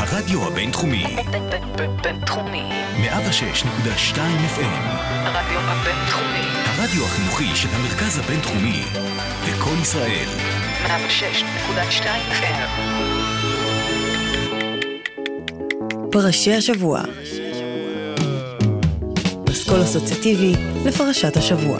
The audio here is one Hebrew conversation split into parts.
הרדיו הבינתחומי. בינתחומי. 106.2 FM. הרדיו הבינתחומי. הרדיו החינוכי של המרכז הבינתחומי. לקום ישראל. 106.2 FM. פרשי השבוע. פסקול אסוציאטיבי לפרשת השבוע.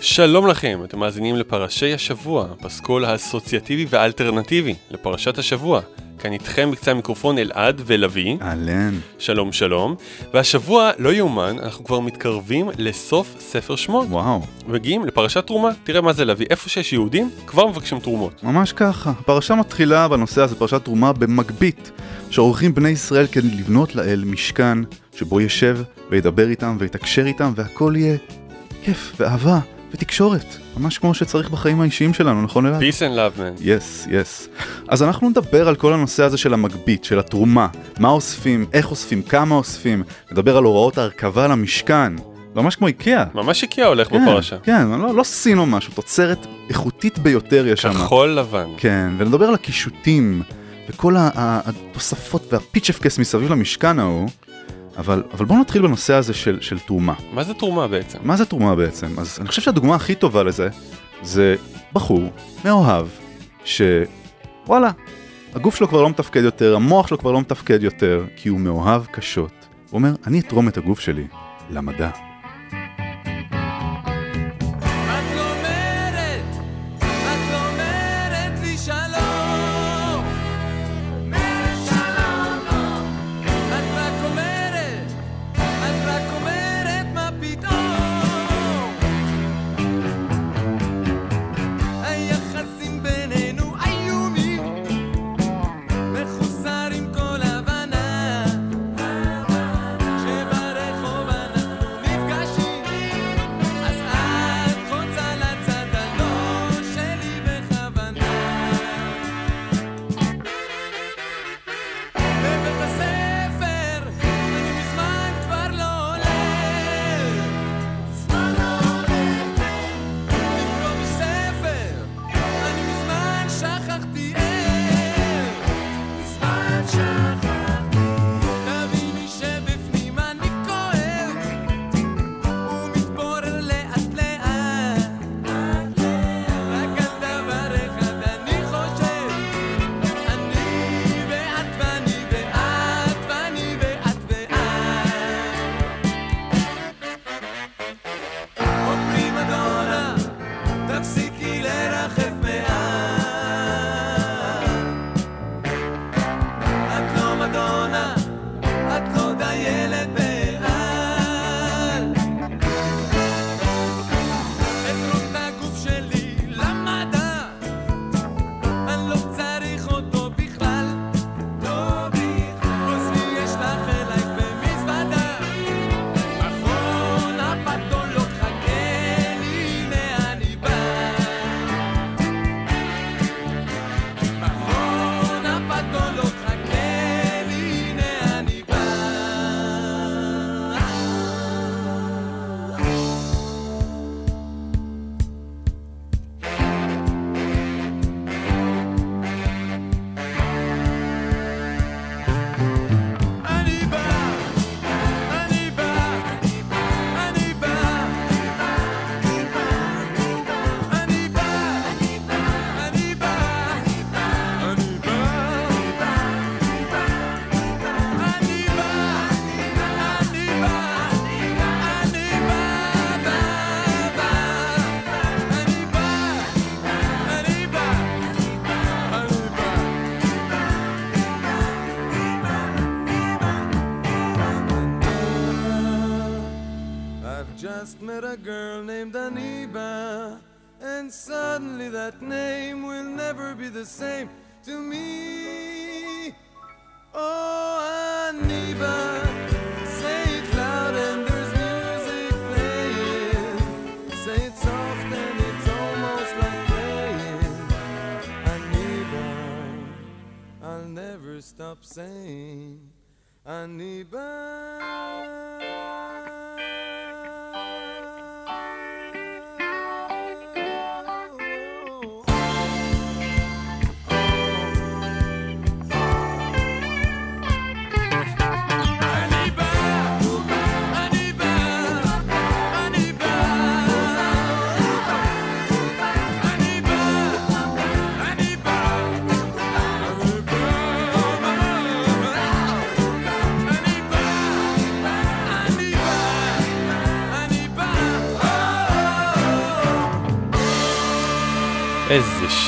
שלום לכם, אתם מאזינים לפרשי השבוע, פסקול האסוציאטיבי והאלטרנטיבי לפרשת השבוע. כאן איתכם בקצה המיקרופון אלעד ולוי. אהלן. שלום שלום. והשבוע, לא יאומן, אנחנו כבר מתקרבים לסוף ספר שמות. וואו, מגיעים לפרשת תרומה. תראה מה זה לביא, איפה שיש יהודים, כבר מבקשים תרומות. ממש ככה. הפרשה מתחילה בנושא הזה, פרשת תרומה במגבית, שעורכים בני ישראל כדי לבנות לאל משכן, שבו ישב וידבר איתם ויתקשר איתם, והכל יהיה כיף ואהבה ותקשורת. ממש כמו שצריך בחיים האישיים שלנו, נכון אלעד? Peace and love man. יס, יס. אז אנחנו נדבר על כל הנושא הזה של המגבית, של התרומה, מה אוספים, איך אוספים, כמה אוספים, נדבר על הוראות ההרכבה למשכן, ממש כמו איקאה. ממש איקאה הולך כן, בפרשה. כן, לא, לא סין או משהו, תוצרת איכותית ביותר יש שם. כחול לבן. כן, ונדבר על הקישוטים, וכל התוספות והפיצ'פקס מסביב למשכן ההוא, אבל, אבל בואו נתחיל בנושא הזה של, של תרומה. מה זה תרומה בעצם? מה זה תרומה בעצם? אז אני חושב שהדוגמה הכי טובה לזה, זה בחור מאוהב, שוואלה, הגוף שלו כבר לא מתפקד יותר, המוח שלו כבר לא מתפקד יותר, כי הוא מאוהב קשות. הוא אומר, אני אתרום את הגוף שלי למדע.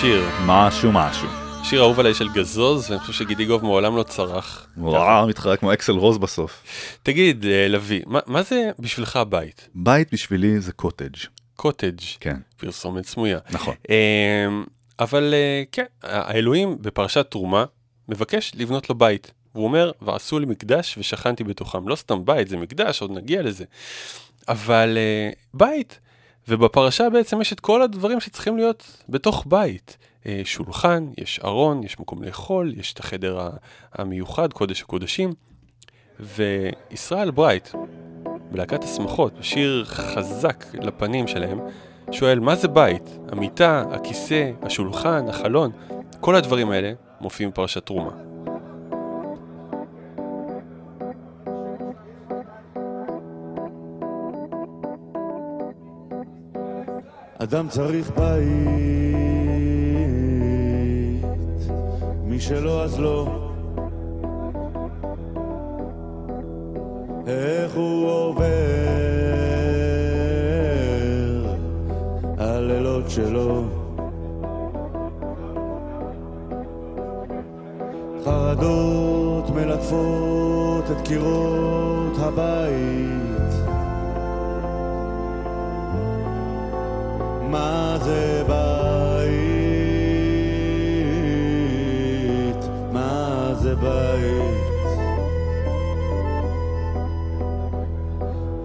שיר. משהו משהו. שיר אהוב עליי של גזוז, ואני חושב שגידיגוב מעולם לא צרח. וואו, מתחרק כמו אקסל רוז בסוף. תגיד, אה, לביא, מה, מה זה בשבילך הבית? בית בשבילי זה קוטג'. קוטג', כן, פרסומת סמויה. נכון. אמ, אבל אה, כן, האלוהים בפרשת תרומה מבקש לבנות לו בית. והוא אומר, ועשו לי מקדש ושכנתי בתוכם. לא סתם בית, זה מקדש, עוד נגיע לזה. אבל אה, בית, ובפרשה בעצם יש את כל הדברים שצריכים להיות בתוך בית. אה, שולחן, יש ארון, יש מקום לאכול, יש את החדר המיוחד, קודש הקודשים. וישראל ברייט, בלהקת השמחות, בשיר חזק לפנים שלהם, שואל מה זה בית? המיטה, הכיסא, השולחן, החלון, כל הדברים האלה מופיעים בפרשת תרומה. אדם צריך בית, מי שלא אז לא. איך הוא עובר הלילות שלו. חרדות מלטפות את קירות הבית. מה זה בית? מה זה בית?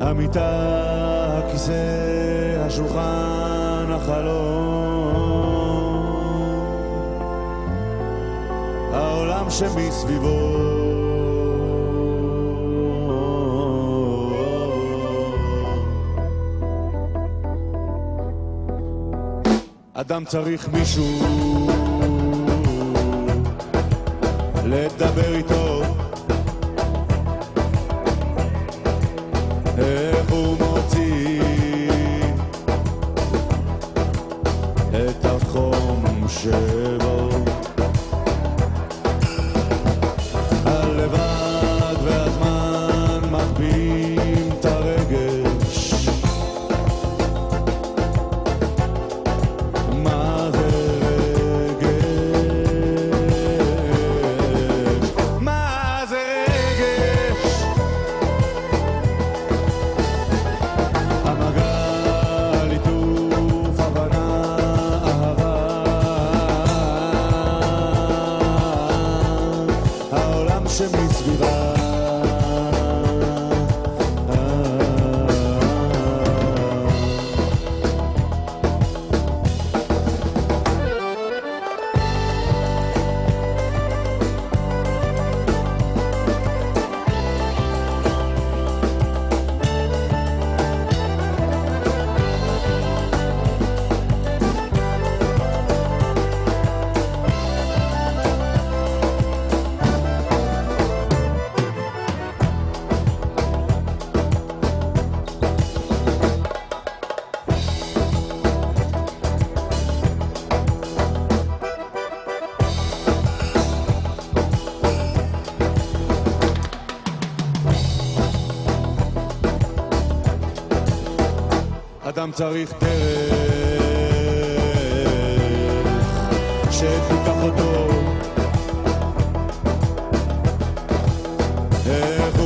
המיטה, הכיסא, השולחן, החלום העולם שמסביבו אדם צריך מישהו לדבר איתו אדם צריך דרך שתיקח אותו איך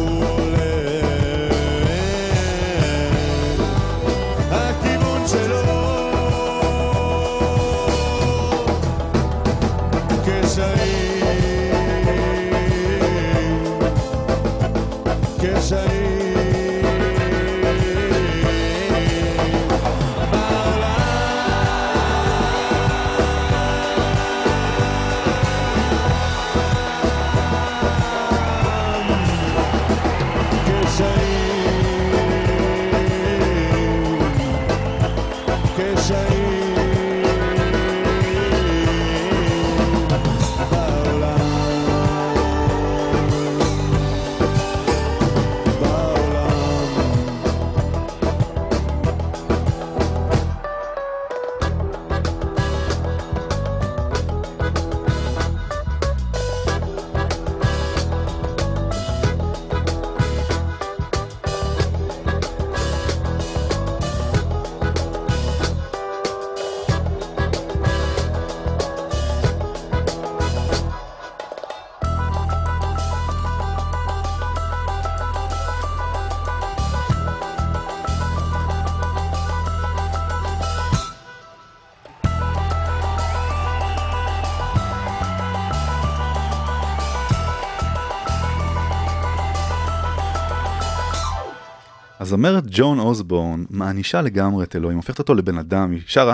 הזמרת ג'ון אוסבורן מענישה לגמרי את אלוהים, הופכת אותו לבן אדם, היא שרה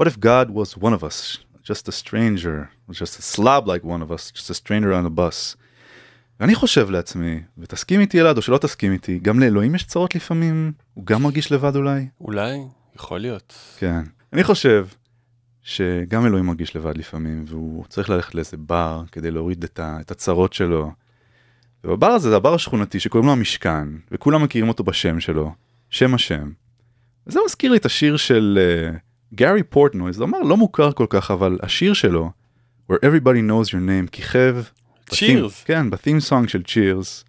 What if God was one of us, just a stranger, just a slob like one of us, just a stranger on a bus. ואני חושב לעצמי, ותסכים איתי אלעד או שלא תסכים איתי, גם לאלוהים יש צרות לפעמים, הוא גם מרגיש לבד אולי? אולי, יכול להיות. כן. אני חושב שגם אלוהים מרגיש לבד לפעמים, והוא צריך ללכת לאיזה בר כדי להוריד את, ה, את הצרות שלו. ובבר הזה זה הבר השכונתי שקוראים לו המשכן, וכולם מכירים אותו בשם שלו, שם השם. וזה מזכיר לי את השיר של גארי uh, פורטנוי, זה אומר לא מוכר כל כך, אבל השיר שלו, Where Everybody Knows Your Name, כיכב. Cheers. כן, בתים סונג של צ'ירס.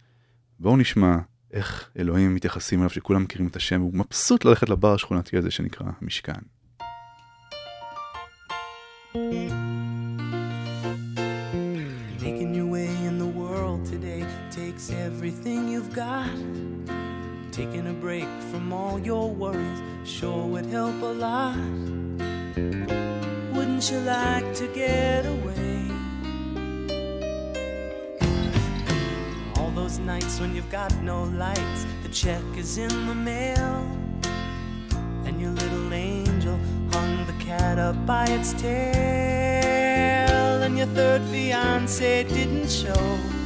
בואו נשמע איך אלוהים מתייחסים אליו, שכולם מכירים את השם, והוא מבסוט ללכת לבר השכונתי הזה שנקרא המשכן. Making break from all your worries sure would help a lot. Wouldn't you like to get away? All those nights when you've got no lights, the check is in the mail, and your little angel hung the cat up by its tail, and your third fiance didn't show.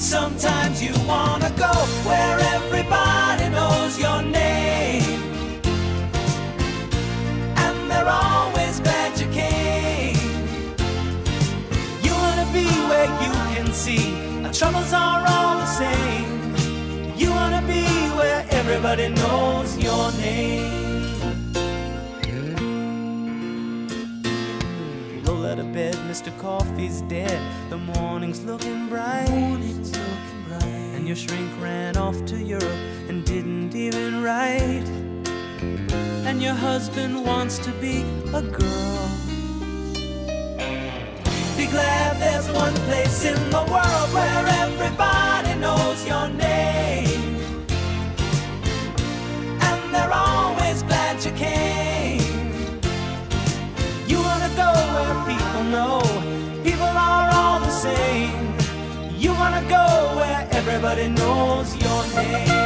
Sometimes you wanna go where everybody knows your name, and they're always glad you came. You wanna be where you can see our troubles are all the same. You wanna be where everybody knows your name. Out of bed, Mr. Coffee's dead. The morning's looking bright. Morning's looking bright. And your shrink ran off to Europe and didn't even write. And your husband wants to be a girl. Be glad there's one place in the world where everybody knows your name. Go where everybody knows your name.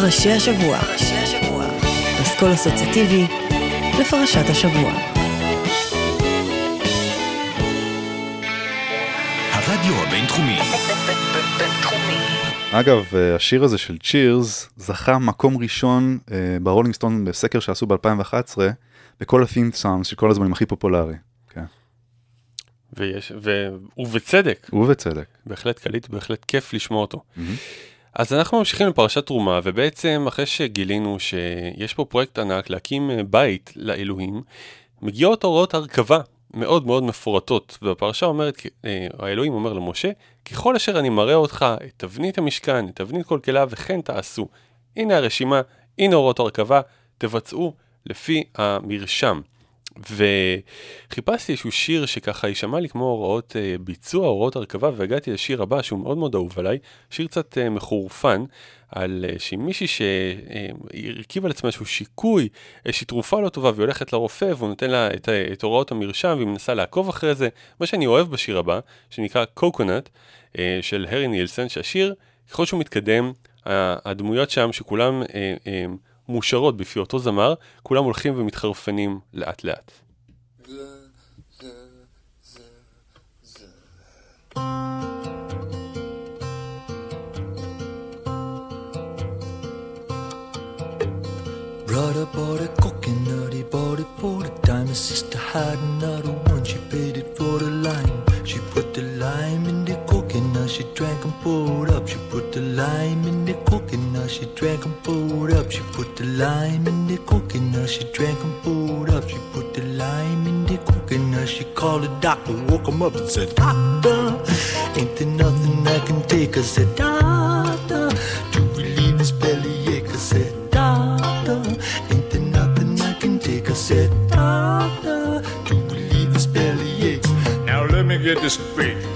פרשי השבוע. פסקול אסוציאטיבי לפרשת השבוע. הרדיו הבינתחומי. בינתחומי. אגב, אה, השיר הזה של צ'ירס זכה מקום ראשון אה, ברולינג סטון בסקר שעשו ב-2011 בכל ה- theme songs של כל הזמנים הכי פופולרי. כן, ויש, ו... ובצדק, ובצדק. בהחלט קליט, בהחלט כיף לשמוע אותו. אז אנחנו ממשיכים לפרשת תרומה, ובעצם אחרי שגילינו שיש פה פרויקט ענק להקים אה, בית לאלוהים, מגיעות הוראות הרכבה מאוד מאוד מפורטות, והפרשה אומרת, אה, האלוהים אומר למשה, ככל אשר אני מראה אותך את תבנית המשכן, את תבנית כל כליו, וכן תעשו. הנה הרשימה, הנה הוראות הרכבה, תבצעו לפי המרשם. וחיפשתי איזשהו שיר שככה יישמע לי כמו הוראות אה, ביצוע, הוראות הרכבה, והגעתי לשיר הבא שהוא מאוד מאוד אהוב עליי, שיר קצת אה, מחורפן, על אה, שהיא מישהי על עצמה איזשהו שיקוי, איזושהי תרופה לא טובה, והיא הולכת לרופא והוא נותן לה את, את הוראות המרשם והיא מנסה לעקוב אחרי זה. מה שאני אוהב בשיר הבא, שנקרא קוקונט, של הרי נילסון, שהשיר, ככל שהוא מתקדם, הדמויות שם שכולם אה, אה, מאושרות בפי אותו זמר, כולם הולכים ומתחרפנים לאט לאט. Brother bought a coconut, he bought it for the time. His sister had another one, she paid it for the lime. She put the lime in the coconut, she drank and poured up. She put the lime in the coconut, she drank and poured up. She put the lime in the coconut. She drank and pulled up. She put the lime in the coconut. She called the doctor, woke him up and said, Doctor, ain't there nothing I can take? I said, Doctor, to relieve this bellyache. I said, Doctor, ain't there nothing I can take? I said, Doctor, to relieve this bellyache. Now let me get this straight.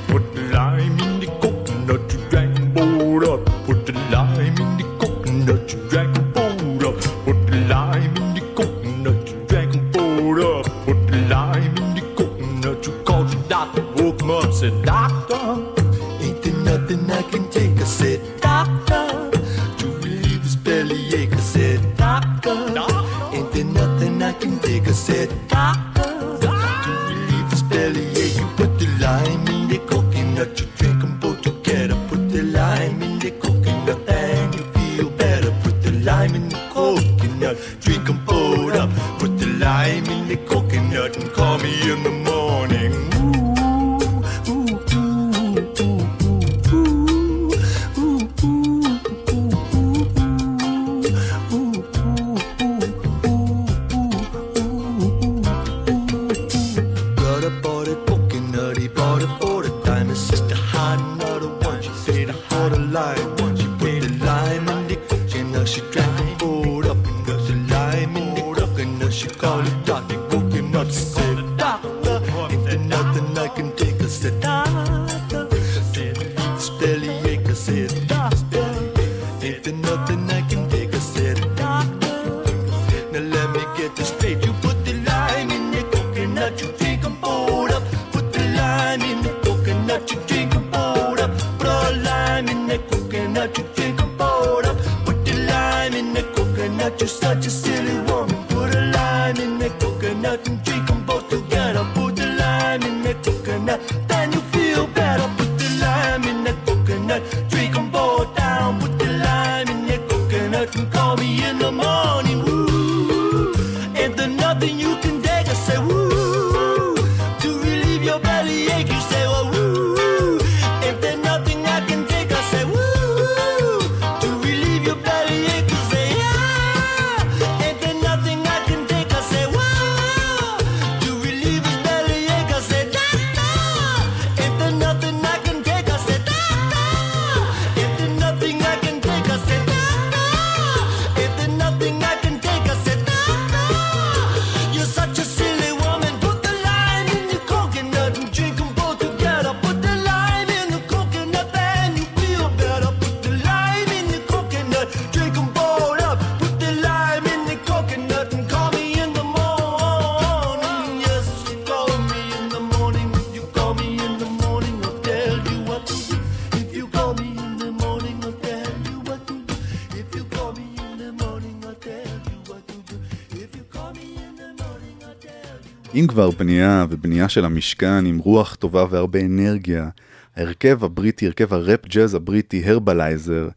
אם כבר בנייה ובנייה של המשכן עם רוח טובה והרבה אנרגיה, ההרכב הבריטי, הרכב הראפ ג'אז הבריטי, הרבלייזר,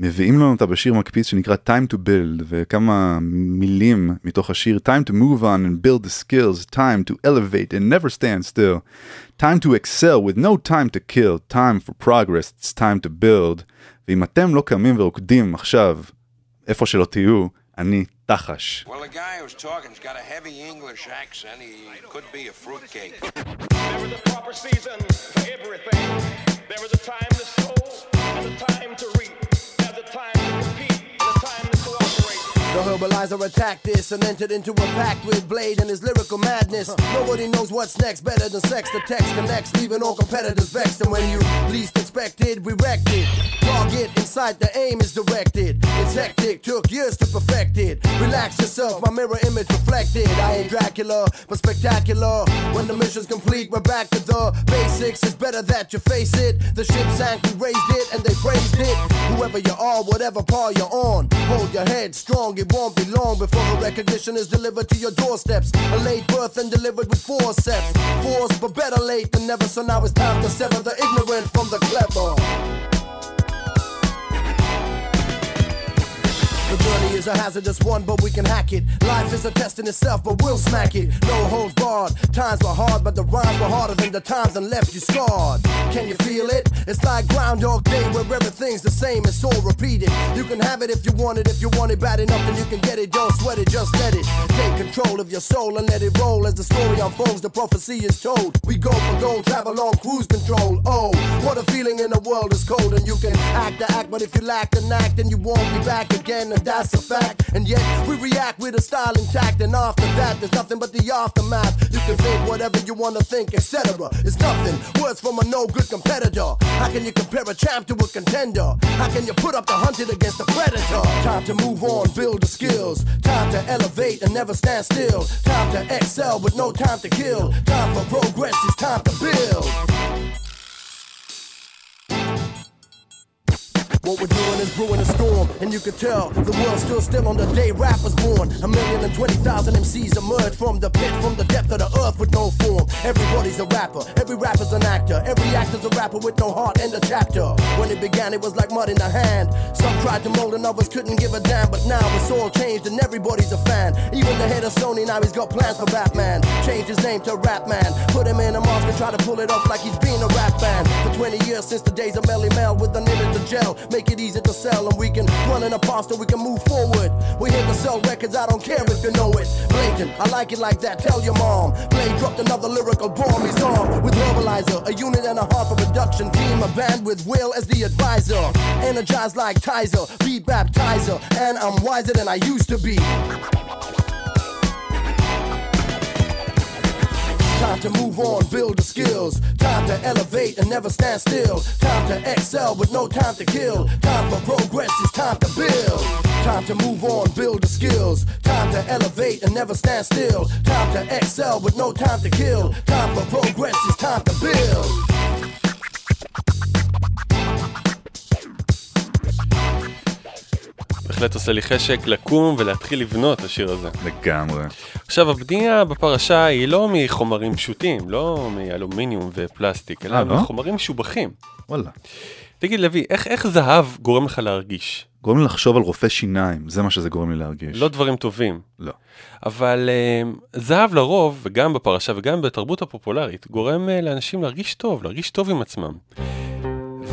מביאים לנו אותה בשיר מקפיץ שנקרא Time to Build, וכמה מילים מתוך השיר Time to move on and build the skills, time to elevate and never stand still, time to excel with no time to kill, time for progress, it's time to build, ואם אתם לא קמים ורוקדים עכשיו, איפה שלא תהיו, אני Tachash. Well, the guy who's talking's got a heavy English accent. He could be a fruitcake. There is a proper season for everything. There is a time to sow and a time to The herbalizer attacked this and entered into a pact with Blade and his lyrical madness. Nobody knows what's next better than sex. The text connects, leaving all competitors vexed. And when you least expected, we wrecked it. Target in sight, the aim is directed. It's hectic, took years to perfect it. Relax yourself, my mirror image reflected. I ain't Dracula, but spectacular. When the mission's complete, we're back to the basics. It's better that you face it. The ship sank, we raised it, and they praised it. Whoever you are, whatever par you're on, hold your head strong. It won't be long before the recognition is delivered to your doorsteps. A late birth and delivered with forceps. Force, but better late than never. So now it's time to sever the ignorant from the clever. The journey is a hazardous one, but we can hack it. Life is a test in itself, but we'll smack it. No holds barred. Times were hard, but the rhymes were harder than the times and left you scarred. Can you feel it? It's like Groundhog Day, where everything's the same, it's all repeated. You can have it if you want it, if you want it bad enough, then you can get it. Don't sweat it, just let it. Take control of your soul and let it roll as the story unfolds. The prophecy is told. We go for gold, travel on cruise control. Oh, what a feeling in the world is cold, and you can act the act, but if you lack the act, then you won't be back again, that's a fact. And yet we react with a style intact, and after that, there's nothing but the aftermath. You can think whatever you wanna think, etc. It's nothing. Words from a no good competitor. How can you compare a champ to a contender? How can you put up the hunted against the predator? Time to move on, build the skills. Time to elevate and never stand still. Time to excel, but no time to kill. Time for progress, it's time to build. What we're doing is brewing a storm, and you can tell the world's still still on the day rap was born. A million and twenty thousand MCs emerged from the pit, from the depth of the earth with no form. Everybody's a rapper, every rapper's an actor, every actor's a rapper with no heart in the chapter. When it began, it was like mud in the hand. Some tried to mold and others couldn't give a damn, but now it's all changed and everybody's a fan. Even the head of Sony now he's got plans for Batman. Changed his name to Rapman, put him in a mask and try to pull it off like he's been a rap band. For 20 years since the days of Melly Mel with an image to gel, make it easy to sell and we can run in a pasta, we can move forward. We're here to sell records, I don't care if you know it. Blatant, I like it like that, tell your mom. Blade dropped another lyrical bomb, he's on with Verbalizer, a unit and a half of production team, a band with Will as the advisor. Energized like Tizer, beat baptizer, and I'm wiser than I used to be. Time to move on, build the skills. Time to elevate and never stand still. Time to excel with no time to kill. Time for progress, it's time to build. Time to move on, build the skills. Time to elevate and never stand still. Time to excel with no time to kill. Time for progress, it's time to build. בהחלט עושה לי חשק לקום ולהתחיל לבנות את השיר הזה. לגמרי. עכשיו, הבנייה בפרשה היא לא מחומרים פשוטים, לא מאלומיניום ופלסטיק, אלא אה, לא? מחומרים משובחים. וואלה. תגיד, לוי, איך, איך זהב גורם לך להרגיש? גורם לי לחשוב על רופא שיניים, זה מה שזה גורם לי להרגיש. לא דברים טובים. לא. אבל uh, זהב לרוב, וגם בפרשה וגם בתרבות הפופולרית, גורם uh, לאנשים להרגיש טוב, להרגיש טוב עם עצמם.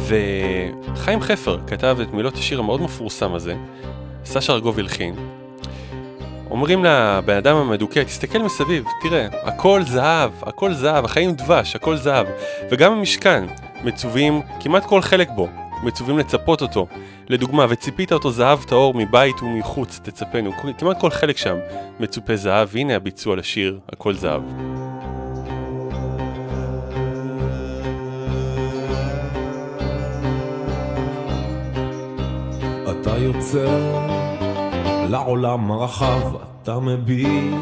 וחיים חפר כתב את מילות השיר המאוד מפורסם הזה, סשה ארגוב הלחין. אומרים לבן אדם המדוכא, תסתכל מסביב, תראה, הכל זהב, הכל זהב, החיים דבש, הכל זהב. וגם המשכן, מצווים, כמעט כל חלק בו, מצווים לצפות אותו. לדוגמה, וציפית אותו זהב טהור מבית ומחוץ, תצפנו. כמעט כל חלק שם מצופה זהב, והנה הביצוע לשיר, הכל זהב. יוצא לעולם הרחב, אתה מביט,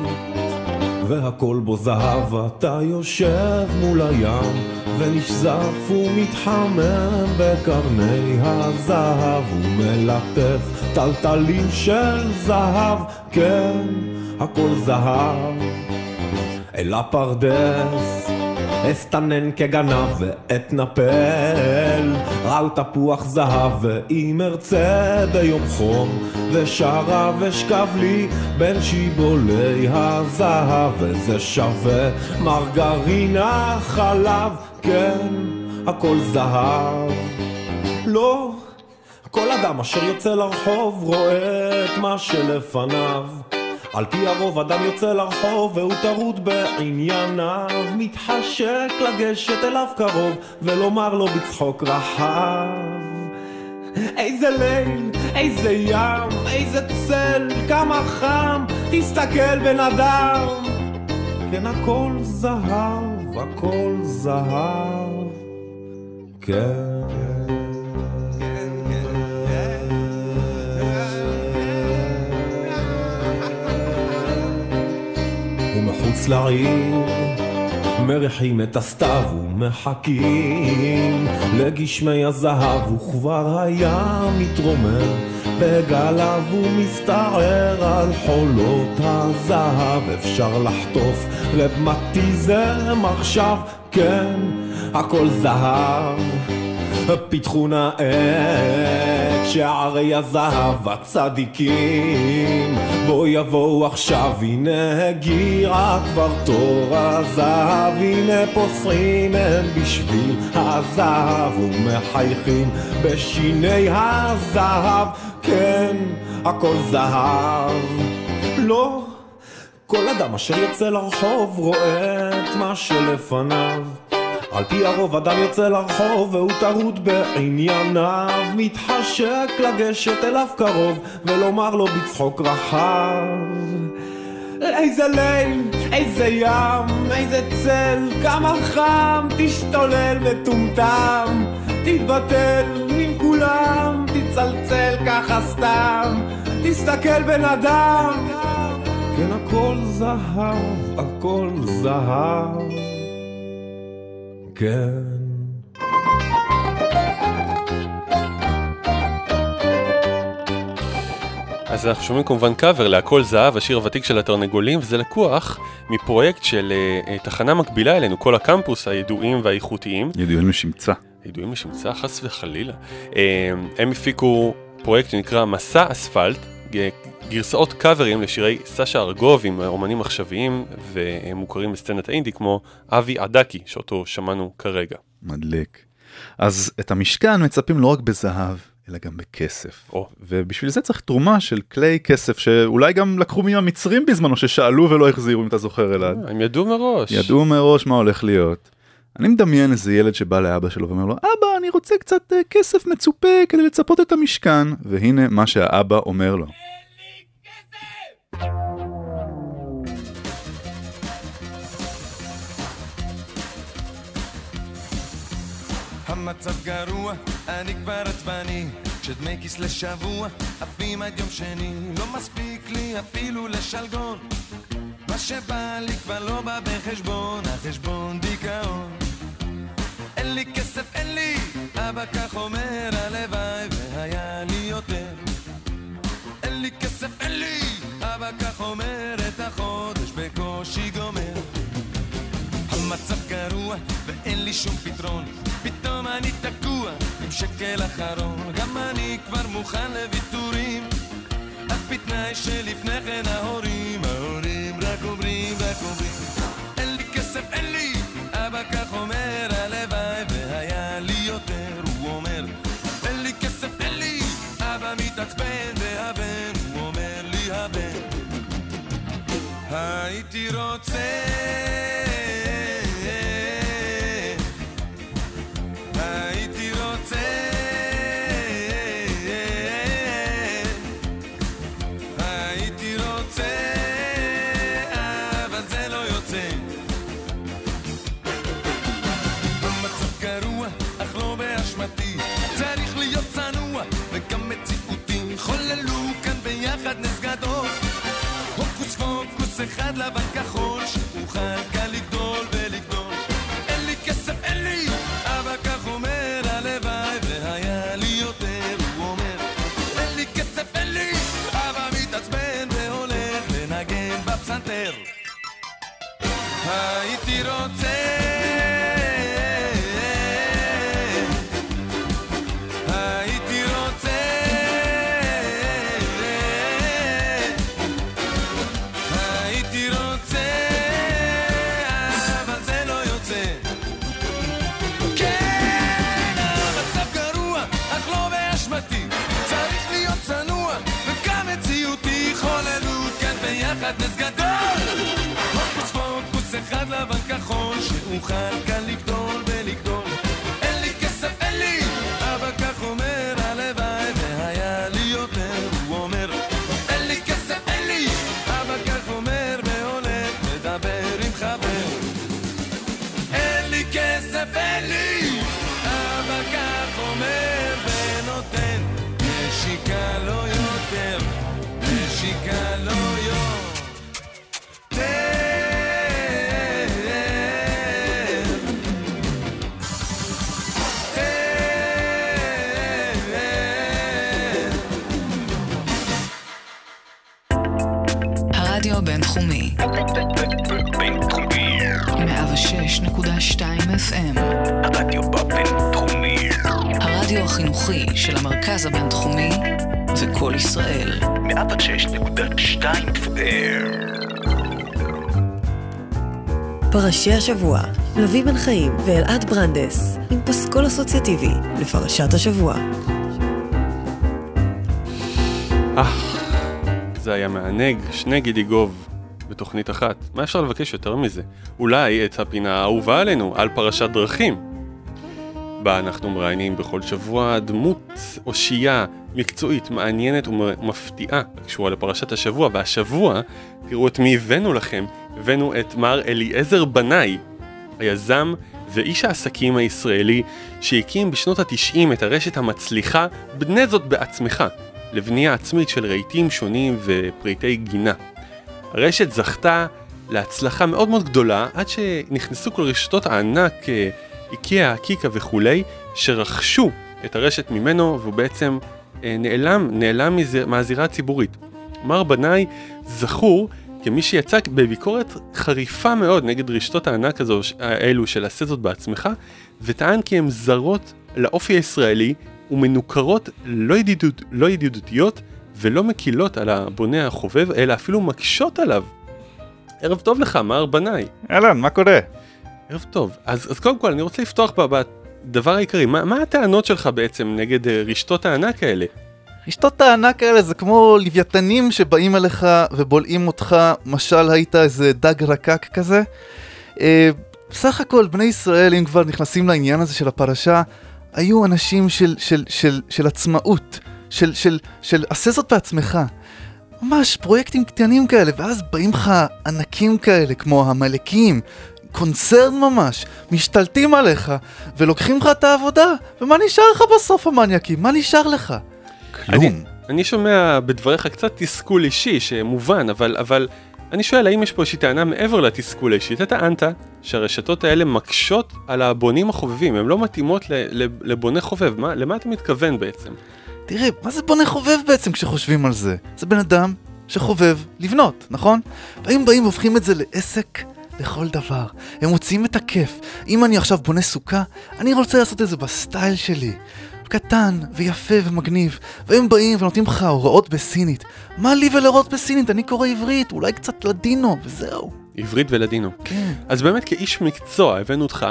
והכל בו זהב, אתה יושב מול הים, ונשזף ומתחמם בקרני הזהב, ומלטף טלטלים של זהב, כן, הכל זהב. אל הפרדס אסתנן כגנב ואתנפל על תפוח זהב ואם ארצה ביום חום. ושרה ושכב לי בין שיבולי הזהב. וזה שווה מרגרינה חלב כן הכל זהב. לא כל אדם אשר יוצא לרחוב רואה את מה שלפניו על פי הרוב אדם יוצא לרחוב והוא טרוד בענייניו. מתחשק לגשת אליו קרוב ולומר לו בצחוק רחב. איזה ליל, איזה ים, איזה צל, כמה חם, תסתכל בן אדם. כן הכל זהב, הכל זהב. כן ומחוץ לעיר מריחים את הסתיו ומחכים. לגשמי הזהב וכבר היה מתרומם בגליו ומסתער על חולות הזהב. אפשר לחטוף רבמטיזם עכשיו כן הכל זהב. פיתחו נא את שערי הזהב הצדיקים. בוא יבואו עכשיו הנה הגיע כבר תור הזהב. הנה פוסרים הם בשביל הזהב ומחייכים בשיני הזהב. כן הכל זהב. לא כל אדם אשר יוצא לרחוב רואה את מה שלפניו על פי הרוב אדם יוצא לרחוב והוא טרוד בענייניו. מתחשק לגשת אליו קרוב ולומר לו בצחוק רחב. איזה ליל, איזה ים, איזה צל, כמה חם, תשתולל מטומטם, תתבטל עם כולם, תצלצל ככה סתם, תסתכל בן אדם, כן הכל זהב, הכל זהב, כן. אז אנחנו שומעים כמובן קאבר להכל זהב, השיר הוותיק של התרנגולים, וזה לקוח מפרויקט של uh, uh, תחנה מקבילה אלינו, כל הקמפוס הידועים והאיכותיים. ידועים לשמצה. ידועים לשמצה, חס וחלילה. Uh, הם הפיקו פרויקט שנקרא מסע אספלט, גרסאות קאברים לשירי סשה ארגוב עם אומנים עכשוויים ומוכרים בסצנת האינדי כמו אבי עדקי, שאותו שמענו כרגע. מדליק. אז את המשכן מצפים לא רק בזהב, אלא גם בכסף. או. ובשביל זה צריך תרומה של כלי כסף שאולי גם לקחו מהמצרים בזמנו ששאלו ולא החזירו אם אתה זוכר אלעד. הם ידעו מראש. ידעו מראש מה הולך להיות. אני מדמיין איזה ילד שבא לאבא שלו ואומר לו אבא אני רוצה קצת uh, כסף מצופה כדי לצפות את המשכן והנה מה שהאבא אומר לו. המצב גרוע, אני כבר עצבני כשדמי כיס לשבוע, עפים עד יום שני לא מספיק לי אפילו לשלגון. מה שבא לי כבר לא בא בחשבון, החשבון דיכאון. אין לי כסף, אין לי, אבא כך אומר, הלוואי והיה לי יותר. אין לי כסף, אין לי, אבא כך אומר, את החודש בקושי גומר. המצב גרוע ואין לי שום פתרון פתאום אני תקוע עם שקל אחרון. גם אני כבר מוכן לוויתורים. אך בתנאי שלפני כן ההורים לבן החינוכי של המרכז הבינתחומי זה קול ישראל. 106.2 פרשי השבוע, לביא בן חיים ואלעד ברנדס, עם פסקול אסוציאטיבי לפרשת השבוע. אה, זה היה מענג, שני גידי גוב בתוכנית אחת. מה אפשר לבקש יותר מזה? אולי את הפינה האהובה עלינו, על פרשת דרכים. בה אנחנו מראיינים בכל שבוע דמות אושייה מקצועית, מעניינת ומפתיעה הקשורה לפרשת השבוע, והשבוע, תראו את מי הבאנו לכם, הבאנו את מר אליעזר בנאי, היזם ואיש העסקים הישראלי שהקים בשנות התשעים את הרשת המצליחה בנה זאת בעצמך, לבנייה עצמית של רהיטים שונים ופריטי גינה. הרשת זכתה להצלחה מאוד מאוד גדולה עד שנכנסו כל רשתות הענק אה, איקאה, קיקה וכולי, שרכשו את הרשת ממנו והוא בעצם אה, נעלם, נעלם מזה, מהזירה הציבורית. מר בנאי זכור כמי שיצא בביקורת חריפה מאוד נגד רשתות הענק הזו, האלו של עשה זאת בעצמך, וטען כי הן זרות לאופי הישראלי ומנוכרות לא, ידידות, לא ידידותיות ולא מקילות על הבונה החובב, אלא אפילו מקשות עליו. ערב טוב לך, מר בנאי. אהלן, מה קורה? ערב טוב. אז, אז קודם כל, אני רוצה לפתוח בדבר העיקרי. מה, מה הטענות שלך בעצם נגד אה, רשתות הענק האלה? רשתות הענק האלה זה כמו לוויתנים שבאים אליך ובולעים אותך, משל היית איזה דג רקק כזה. אה, בסך הכל בני ישראל, אם כבר נכנסים לעניין הזה של הפרשה, היו אנשים של, של, של, של עצמאות, של, של, של עשה זאת בעצמך. ממש פרויקטים קטנים כאלה, ואז באים לך ענקים כאלה, כמו המלקים, קונצרן ממש, משתלטים עליך, ולוקחים לך את העבודה, ומה נשאר לך בסוף המניאקים? מה נשאר לך? אני, אני שומע בדבריך קצת תסכול אישי שמובן, אבל, אבל אני שואל האם יש פה איזושהי טענה מעבר לתסכול האישי. אתה טענת שהרשתות האלה מקשות על הבונים החובבים, הן לא מתאימות ל, ל, לבונה חובב. מה, למה אתה מתכוון בעצם? תראה, מה זה בונה חובב בעצם כשחושבים על זה? זה בן אדם שחובב לבנות, נכון? והאם באים והופכים את זה לעסק לכל דבר. הם מוציאים את הכיף. אם אני עכשיו בונה סוכה, אני רוצה לעשות את זה בסטייל שלי. קטן ויפה ומגניב, והם באים ונותנים לך הוראות בסינית. מה לי ולהוראות בסינית? אני קורא עברית, אולי קצת לדינו, וזהו. עברית ולדינו. כן. אז באמת כאיש מקצוע הבאנו אותך,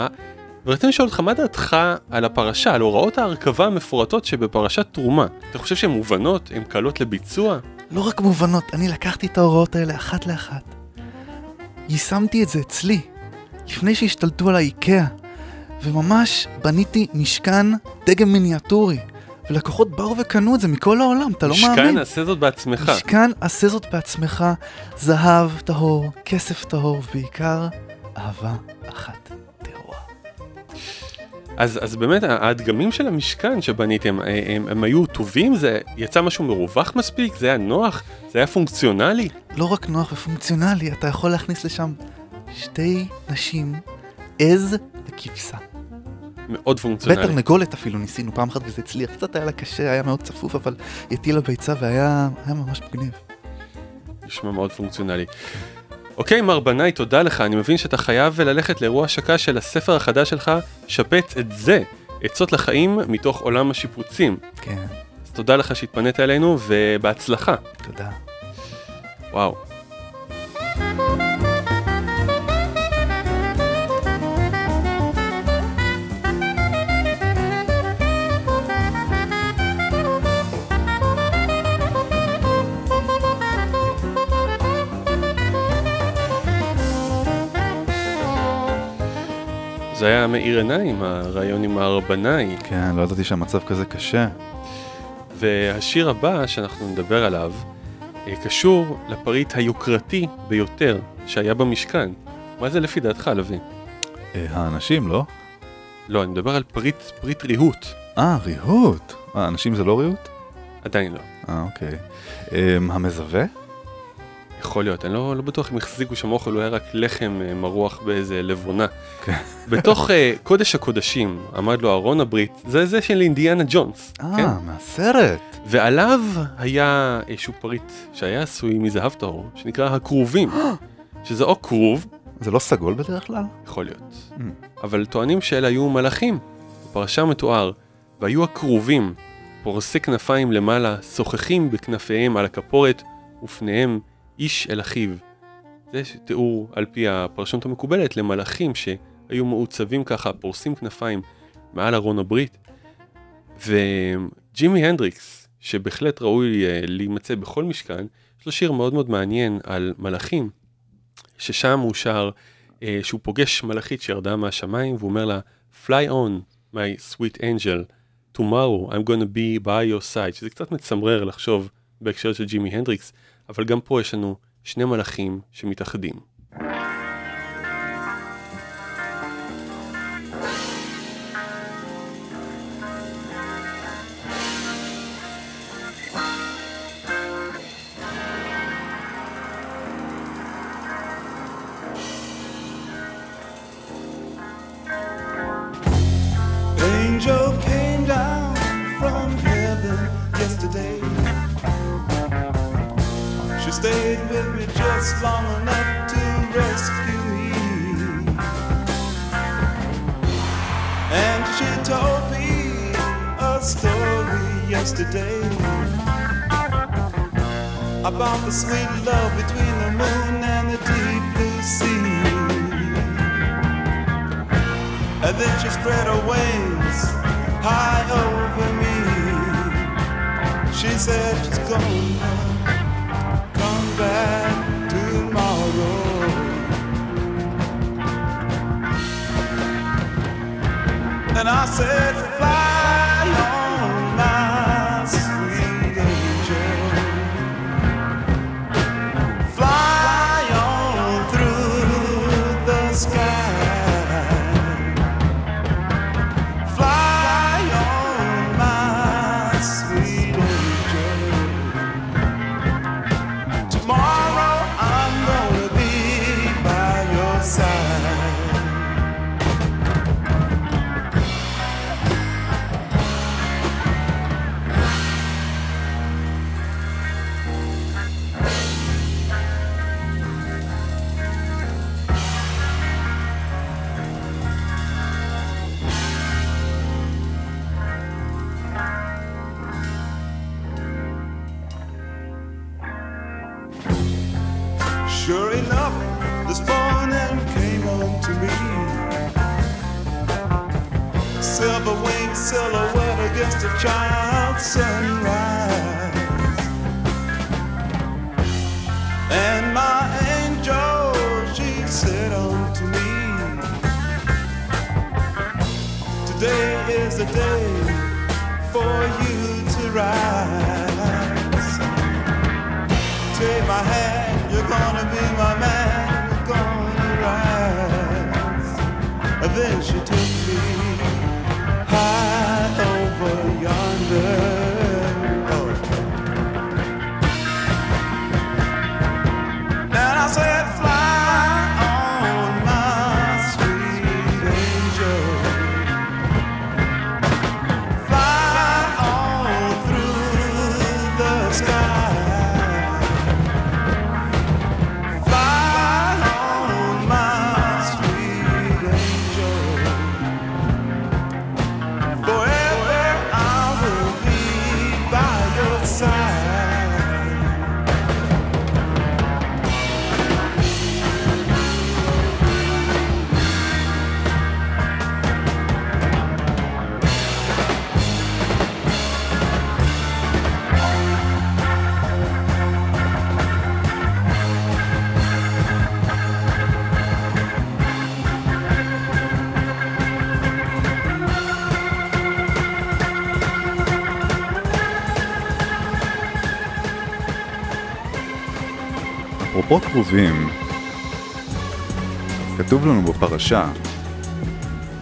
ורציתי לשאול אותך מה דעתך על הפרשה, על הוראות ההרכבה המפורטות שבפרשת תרומה. אתה חושב שהן מובנות? הן קלות לביצוע? לא רק מובנות, אני לקחתי את ההוראות האלה אחת לאחת. יישמתי את זה אצלי, לפני שהשתלטו על האיקאה, וממש בניתי משכן דגם מיניאטורי. ולקוחות באו וקנו את זה מכל העולם, אתה לא מאמין. משכן עשה זאת בעצמך. משכן עשה זאת בעצמך, זהב טהור, כסף טהור, ובעיקר אהבה אחת. אז, אז באמת הדגמים של המשכן שבניתם, הם, הם, הם היו טובים? זה יצא משהו מרווח מספיק? זה היה נוח? זה היה פונקציונלי? לא רק נוח ופונקציונלי, אתה יכול להכניס לשם שתי נשים, עז וכבשה. מאוד פונקציונלי. ותרנגולת אפילו ניסינו פעם אחת וזה הצליח, קצת היה לה קשה, היה מאוד צפוף, אבל היא הטילה ביצה והיה היה ממש מגניב. נשמע מאוד פונקציונלי. אוקיי, מר בנאי, תודה לך. אני מבין שאתה חייב ללכת לאירוע השקה של הספר החדש שלך, שפץ את זה, עצות לחיים מתוך עולם השיפוצים. כן. אז תודה לך שהתפנית אלינו, ובהצלחה. תודה. וואו. זה היה מאיר עיניים, הרעיון עם הר בנאי. כן, לא ידעתי שהמצב כזה קשה. והשיר הבא שאנחנו נדבר עליו אה, קשור לפריט היוקרתי ביותר שהיה במשכן. מה זה לפי דעתך, לוי? אה, האנשים, לא? לא, אני מדבר על פריט, פריט ריהוט. אה, ריהוט. אה, אנשים זה לא ריהוט? עדיין לא. אה, אוקיי. אה, המזווה? יכול להיות, אני לא, לא בטוח אם החזיקו שם אוכל, הוא היה רק לחם אה, מרוח באיזה לבונה. כן. בתוך uh, קודש הקודשים עמד לו ארון הברית, זה זה של אינדיאנה ג'ונס. אה, כן? מהסרט. ועליו היה איזשהו פריט שהיה עשוי מזהב טהור, שנקרא הכרובים, שזה או כרוב, זה לא סגול בדרך כלל? יכול להיות, Mm. אבל טוענים שאלה היו מלאכים. בפרשה מתואר והיו הכרובים, פורסי כנפיים למעלה, שוחחים בכנפיהם על הכפורת, ופניהם איש אל אחיו. זה תיאור על פי הפרשנות המקובלת למלאכים שהיו מעוצבים ככה, פורסים כנפיים מעל ארון הברית. וג'ימי הנדריקס, שבהחלט ראוי אה, להימצא בכל משכן, יש לו שיר מאוד מאוד מעניין על מלאכים, ששם הוא שר אה, שהוא פוגש מלאכית שירדה מהשמיים, והוא אומר לה, Fly on, my sweet angel, tomorrow I'm gonna be by your side, שזה קצת מצמרר לחשוב בהקשר של ג'ימי הנדריקס, אבל גם פה יש לנו שני מלאכים שמתאחדים. About the sweet love between the moon and the deep blue sea. And then she spread her wings high over me. She said she's gonna come back tomorrow. And I said, Sure enough, this morning came home to me. Silver winged silhouette against a child's sunrise. And my angel, she said unto me, Today is the day for you to rise. אפרופו קרובים, כתוב לנו בפרשה,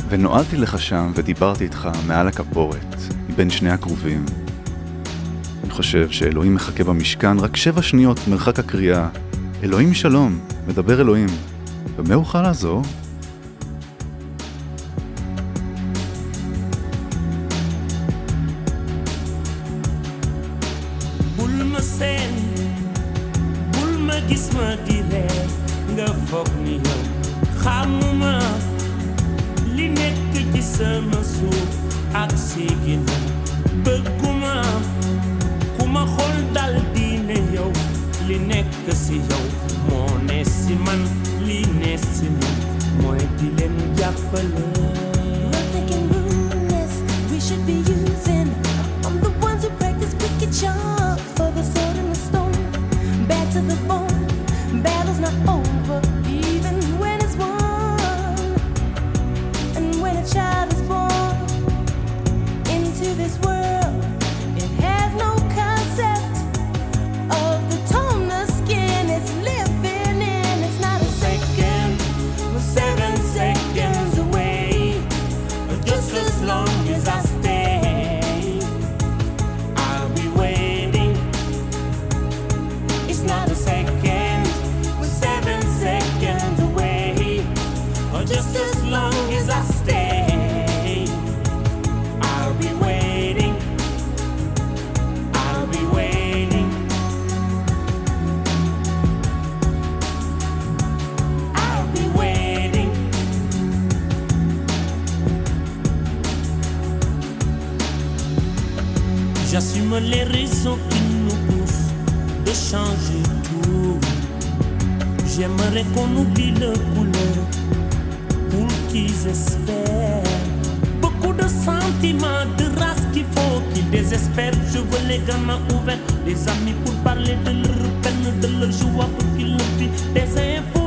ונועדתי לך שם ודיברתי איתך מעל הכפורת, בין שני הכרובים. אני חושב שאלוהים מחכה במשכן רק שבע שניות מרחק הקריאה, אלוהים שלום, מדבר אלוהים. במה אוכל לעזור? Beaucoup de sentiments, de race qu'il faut qu'ils désespèrent. Je veux les gamins ouverts, des amis pour parler de leur peine, de leur joie pour qu'ils le vivent. Des infos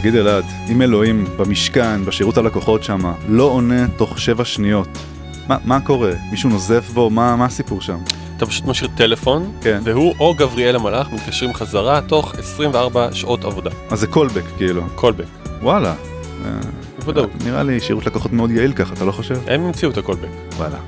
תגיד אלעד, אם אלוהים במשכן, בשירות הלקוחות שם, לא עונה תוך שבע שניות, מה, מה קורה? מישהו נוזף בו? מה, מה הסיפור שם? אתה פשוט משאיר טלפון, כן. והוא או גבריאל המלאך מתקשרים חזרה תוך 24 שעות עבודה. אז זה קולבק כאילו. קולבק. וואלה. אה, בוודאות. נראה לי שירות לקוחות מאוד יעיל ככה, אתה לא חושב? הם המציאו את הקולבק. וואלה.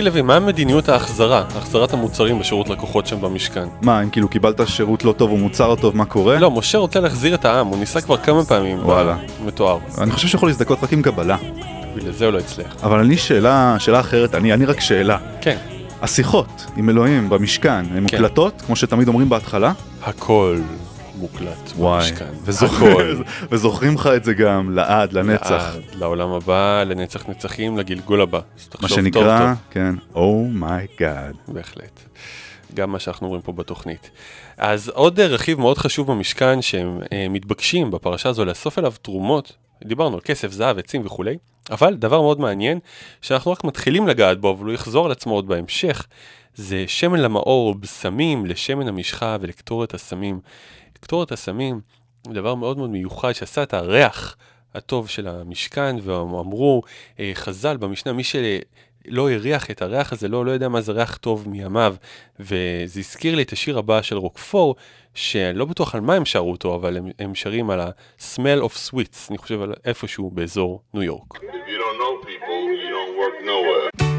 תגיד לוי, מה מדיניות ההחזרה, החזרת המוצרים בשירות לקוחות שם במשכן? מה, אם כאילו קיבלת שירות לא טוב או מוצר לא טוב, מה קורה? לא, משה רוצה להחזיר את העם, הוא ניסה כבר כמה פעמים. וואלה. מתואר. אני חושב שיכול להזדכות רק עם קבלה. בגלל זה הוא לא הצליח. אבל אני שאלה, שאלה אחרת, אני, אני רק שאלה. כן. השיחות עם אלוהים במשכן, הן כן. מוקלטות, כמו שתמיד אומרים בהתחלה? הכל מוקלט במשכן. וזוכר-. וזוכרים לך את זה גם לעד, לנצח. לעד, לעולם הבא, לנצח נצחים, לגלגול הבא. מה שנקרא, טוב. כן, oh my God. בהחלט. גם מה שאנחנו רואים פה בתוכנית. אז עוד אה, רכיב מאוד חשוב במשכן שהם אה, מתבקשים בפרשה הזו לאסוף אליו תרומות, דיברנו על כסף, זהב, עצים וכולי, אבל דבר מאוד מעניין, שאנחנו רק מתחילים לגעת בו, אבל הוא יחזור על עצמו עוד בהמשך, זה שמן למאור, בשמים, לשמן המשחה ולקטורת הסמים. קטורת הסמים דבר מאוד מאוד מיוחד שעשה את הריח הטוב של המשכן, ואמרו אה, חז"ל במשנה, מי שלא הריח את הריח הזה, לא, לא יודע מה זה ריח טוב מימיו, וזה הזכיר לי את השיר הבא של רוקפור, שלא בטוח על מה הם שרו אותו, אבל הם, הם שרים על ה-smell of sweets, אני חושב על איפשהו באזור ניו יורק. If you don't know people, you don't work nowhere.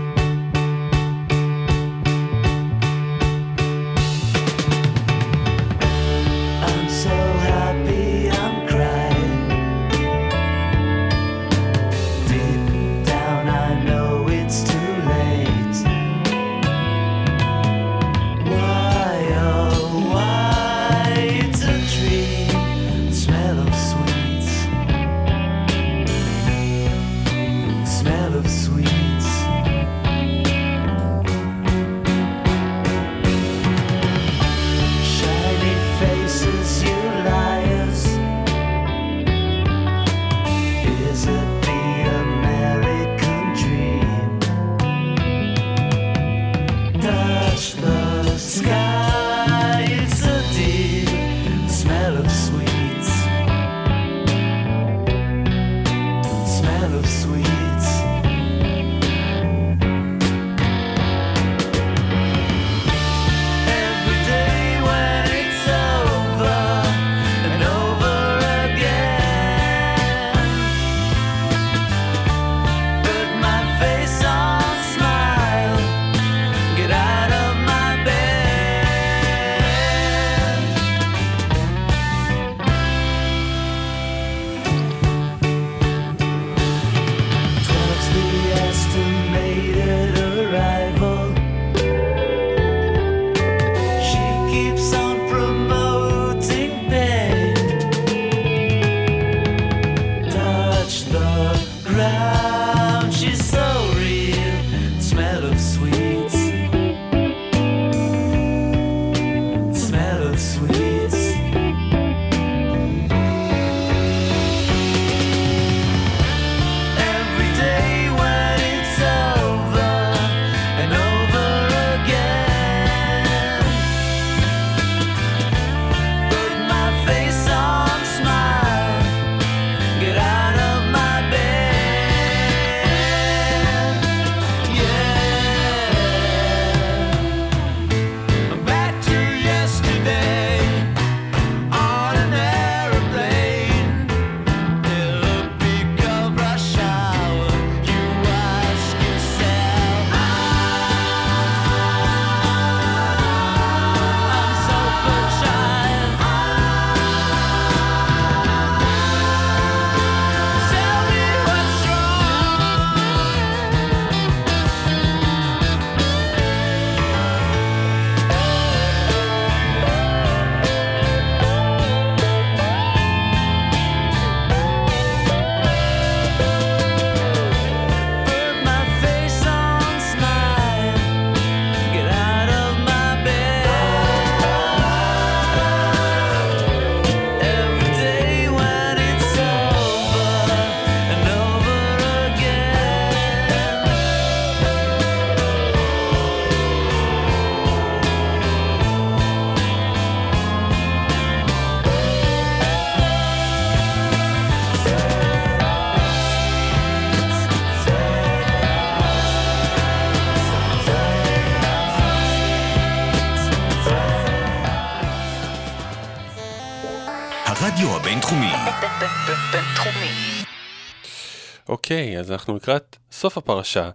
אוקיי, אז אנחנו לקראת סוף הפרשה,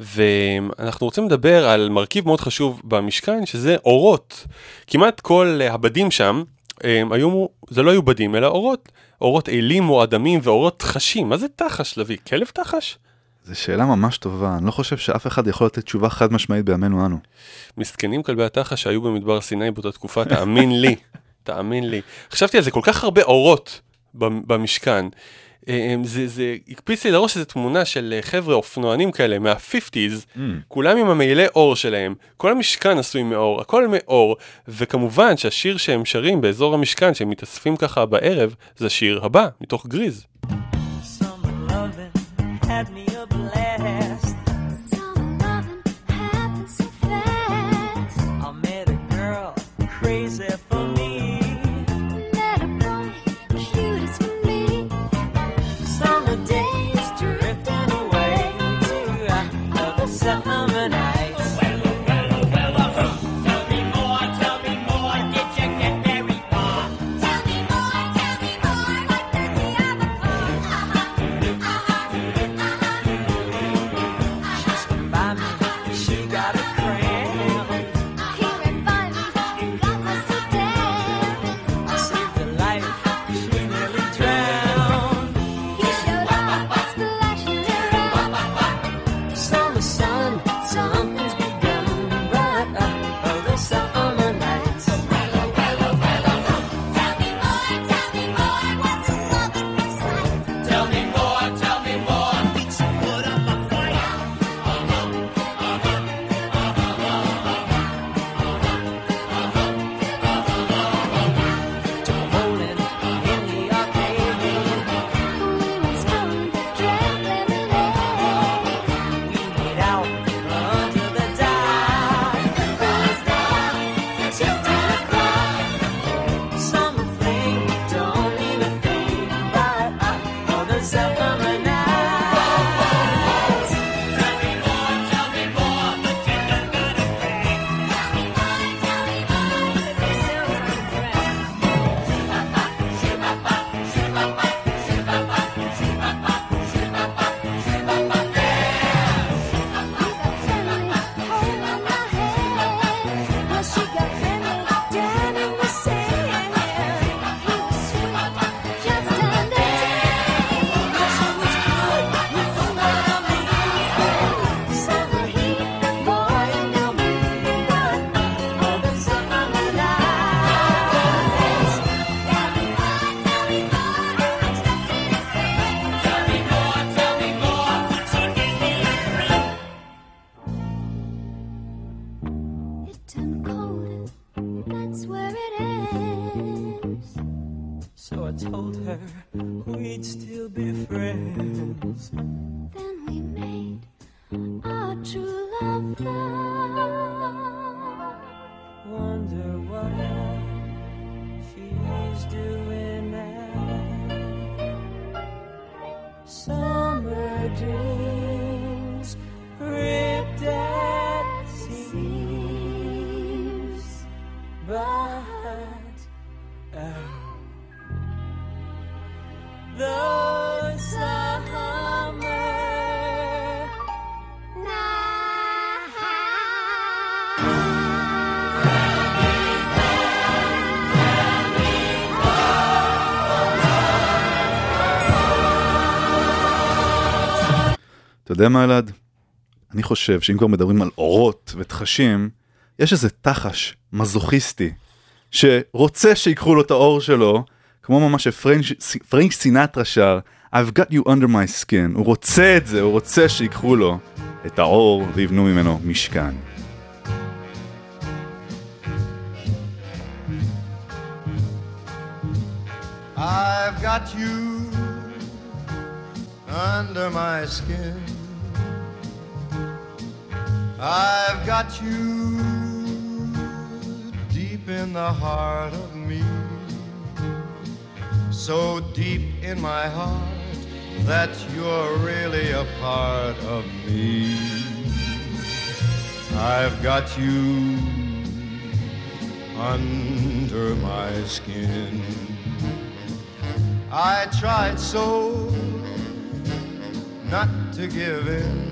ואנחנו רוצים לדבר על מרכיב מאוד חשוב במשכן, שזה אורות. כמעט כל הבדים שם, הם היו, זה לא היו בדים, אלא אורות. אורות אלים או אדמים ואורות חשים. מה זה תחש, לביא? כלב תחש? זו שאלה ממש טובה, אני לא חושב שאף אחד יכול לתת תשובה חד משמעית בימינו אנו. מסכנים כלבי התחש שהיו במדבר סיני באותה תקופה, תאמין לי, תאמין לי. חשבתי על זה, כל כך הרבה אורות במ- במשכן. אה, זה, זה הקפיץ לי לראש איזו תמונה של אה, חבר'ה אופנוענים כאלה מה-50's, כולם עם המעילי אור שלהם, כל המשכן עשוי מאור, הכל מאור, וכמובן שהשיר שהם שרים באזור המשכן, שהם מתאספים ככה בערב, זה השיר הבא, מתוך גריז. Had me מה אלעד? אני חושב שאם כבר מדברים על אורות ותחשים, יש איזה תחש מזוכיסטי שרוצה שיקחו לו את האור שלו, כמו ממש שפרנק סינטרה שר, I've got you under my skin, הוא רוצה את זה, הוא רוצה שיקחו לו את האור ויבנו ממנו משכן. I've got you under my skin. I've got you deep in the heart of me. So deep in my heart that you're really a part of me. I've got you under my skin. I tried so not to give in.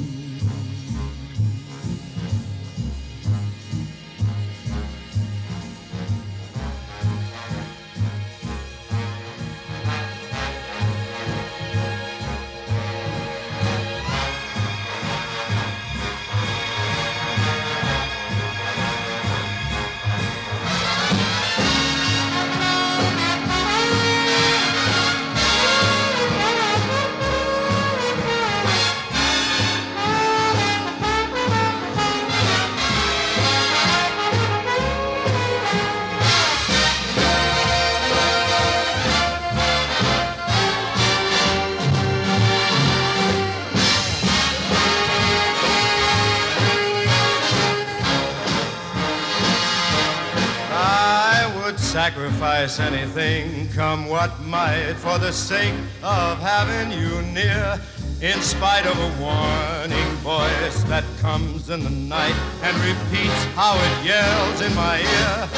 Sacrifice anything, come what might, for the sake of having you near. In spite of a warning voice that comes in the night and repeats how it yells in my ear.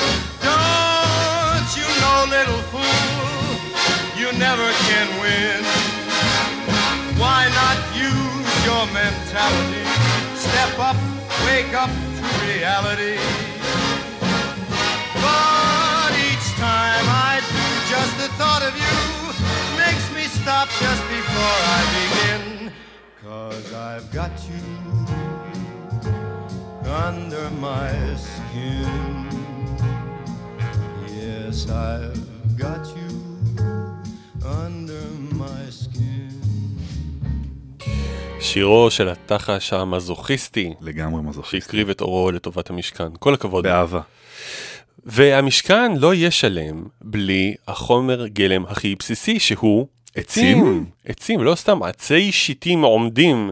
Don't you know, little fool, you never can win. Why not use your mentality? Step up, wake up to reality. But the thought of you makes me stop just before I begin. Cause I've got you under my skin. Yes, I've got you under my skin. שירו של התחש המזוכיסטי. לגמרי מזוכיסטי. שהקריב את אורו לטובת המשכן. כל הכבוד. באהבה. והמשכן לא יהיה שלם בלי החומר גלם הכי בסיסי שהוא עצים? עצים. עצים, לא סתם עצי שיטים עומדים.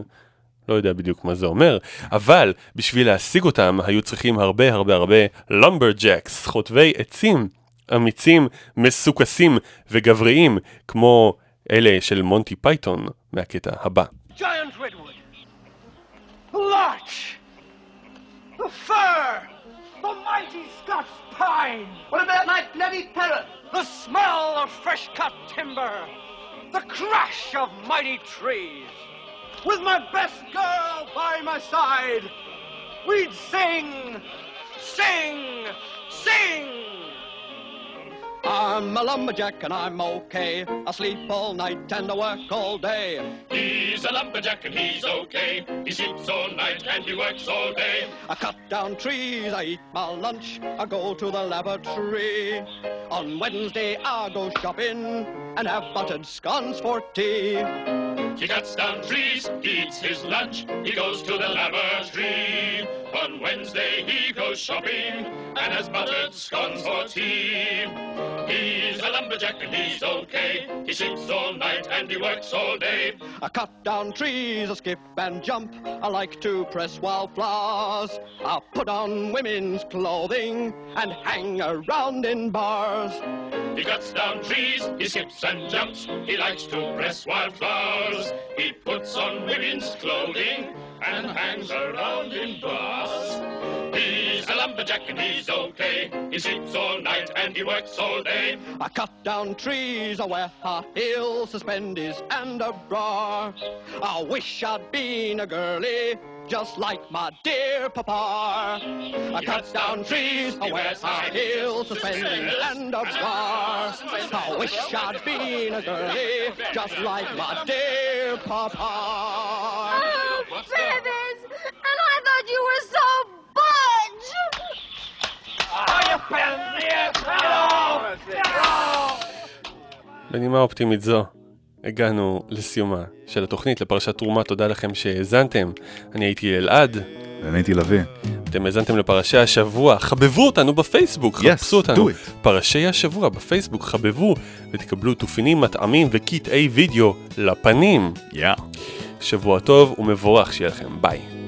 לא יודע בדיוק מה זה אומר, אבל בשביל להשיג אותם היו צריכים הרבה הרבה הרבה lumberjacks, חוטבי עצים, אמיצים, מסוקסים וגבריים, כמו אלה של מונטי פייתון מהקטע הבא. Giant redwood, larch, the fir, the mighty Scots pine. What about my bloody parrot? The smell of fresh cut timber, the crash of mighty trees. With my best girl by my side, we'd sing, sing, sing. I'm a lumberjack and I'm okay. I sleep all night and I work all day. He's a lumberjack and he's okay. He sleeps all night and he works all day. I cut down trees, I eat my lunch, I go to the laboratory. On Wednesday I go shopping and have buttered scones for tea. He cuts down trees, he eats his lunch, he goes to the laboratory. On Wednesday he goes shopping and has buttered scones for tea. He's a lumberjack and he's okay. He sleeps all night and he works all day. I cut down trees, I skip and jump. I like to press wildflowers. I put on women's clothing and hang around in bars. He cuts down trees, he skips and jumps. He likes to press wildflowers. He puts on women's clothing and hangs around in bars. He's a lumberjack and he's okay. He sleeps all night and he works all day. I cut down trees, I wear high heels, suspenders, and a bra. I wish I'd been a girlie just like my dear papa. I cuts down trees, I wears high heels, suspenders and a handlebars. I wish I'd been a girlie, just like my dear papa. Ah! Oh, Feathers! And I thought you were so budge! בנימה אופטימית זו, הגענו לסיומה של התוכנית לפרשת תרומה, תודה לכם שהאזנתם. אני הייתי אלעד. ואני הייתי לביא. אתם האזנתם לפרשי השבוע, חבבו אותנו בפייסבוק, Yes, חפשו אותנו. פרשי השבוע בפייסבוק, חבבו, ותקבלו תופינים מטעמים וקטעי וידאו לפנים. יא. שבוע טוב ומבורך שיהיה לכם, ביי.